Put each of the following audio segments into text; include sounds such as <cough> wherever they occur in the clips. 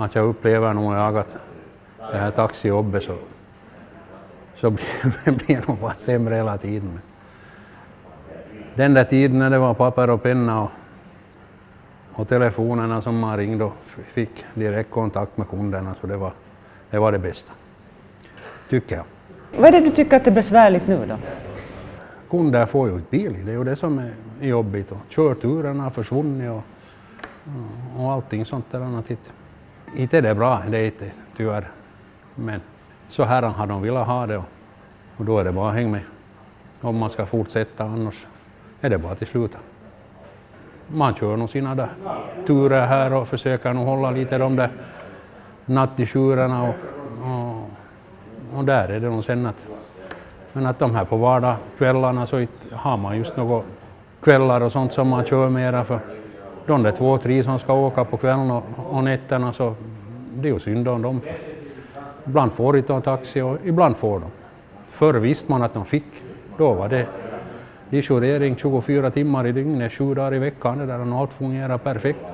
att jag upplever nog jag att det här taxijobbet så, så <laughs> blir, nog bara sämre hela tiden. Den där tiden när det var papper och penna och, och telefonerna som man ringde och fick direktkontakt med kunderna, så det var det, var det bästa. Tycker jag. Vad är det du tycker att det är besvärligt nu då? Kunder får ju inte bil, det är ju det som är jobbigt. Och körturerna har försvunnit och, och allting sånt där annat. Inte är det bra, det är inte tyvärr. Men så här har de velat ha det och, och då är det bara att hänga med. Om man ska fortsätta, annars är det bara till sluta. Man kör nog sina där turer här och försöker nog hålla lite de där nattisjurerna och, och, och där är det nog sen att men att de här på vardagskvällarna så har man just några kvällar och sånt som man kör mera för de där två, tre som ska åka på kvällen och, och nätterna så det är ju synd om dem. Ibland får de taxi och ibland får de. Förr visste man att de fick. Då var det dijonering 24 timmar i dygnet, sju dagar i veckan det där och allt fungerar perfekt.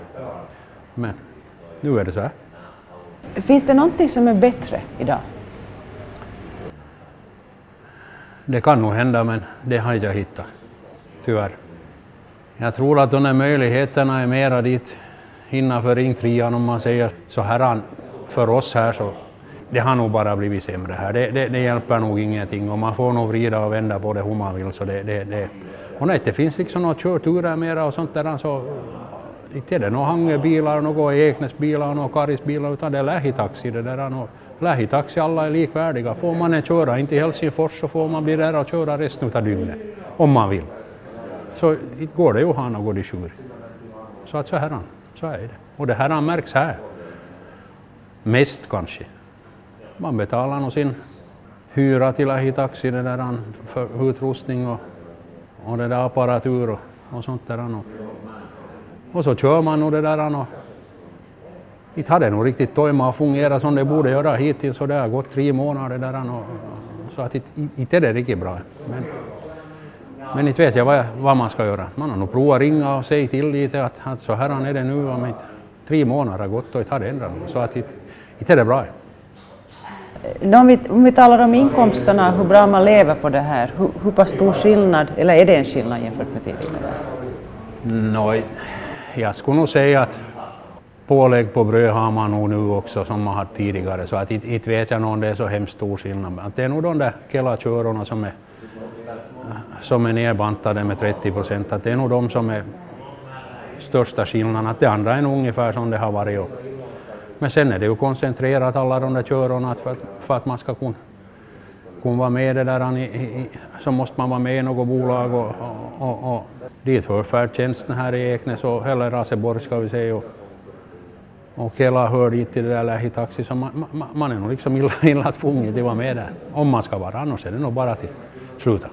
Men nu är det så här. Finns det någonting som är bättre idag? Det kan nog hända men det har jag hittat. Tyvärr. Jag tror att de här möjligheterna är mera dit innanför ringtrian om man säger så här för oss här så det har nog bara blivit sämre här. Det, det, det, hjälper nog ingenting och man får nog vrida och vända på det hur man vill. Så det, det, det. Och nej, det finns liksom några körturer mera och sånt där så inte är det några Hangebilar, några Eknäsbilar, några Karisbilar utan det är lähitaxi det där. Lähitaxi alla är likvärdiga. Får man en köra in till Helsingfors så får man bli där och köra resten av dygnet om man vill. Så går det ju han och går i tjur. Så att så här, så är det. Och det här märks här. Mest kanske. Man betalar nog sin hyra till Ahitaxi, det där för utrustning och, och det där apparatur och, och sånt där. Och, och så kör man nog det där och inte hade nog riktigt tojmat att fungera som det borde göra hittills och det har gått tre månader där och, så att inte är det riktigt bra. Men, men inte vet jag vad, vad, man ska göra. Man har nog provat ringa och säga till lite att, att så här är det nu om inte tre månader har gått och inte har det ändrat Så att inte, inte är det bra. Om vi, om vi talar om inkomsterna, hur bra man lever på det här, hur, hur pass stor skillnad, eller är det en skillnad jämfört med tidigare? No, jag skulle nog säga att pålägg på bröd har man nog nu också som man hade tidigare, så att inte, inte vet jag om det är så hemskt stor skillnad. Att det är nog de där Kela-körorna som är, som är nerbantade med 30 procent, att det är nog de som är största skillnaden. Att det andra är nog ungefär som det har varit. Och, men sen är det ju koncentrerat alla de där körorna för, att, för att man ska kunna, kunna vara med det där, i, i, så måste man vara med i något bolag och, och, och, och dit hör färdtjänsten här i Eknäs och eller Raseborg ska vi säga. Och, och hela hör dit till det där lähitaxi, så man, man, man är nog liksom illa, illa tvungen att vara med där. Om man ska vara, annars är det nog bara till sluta.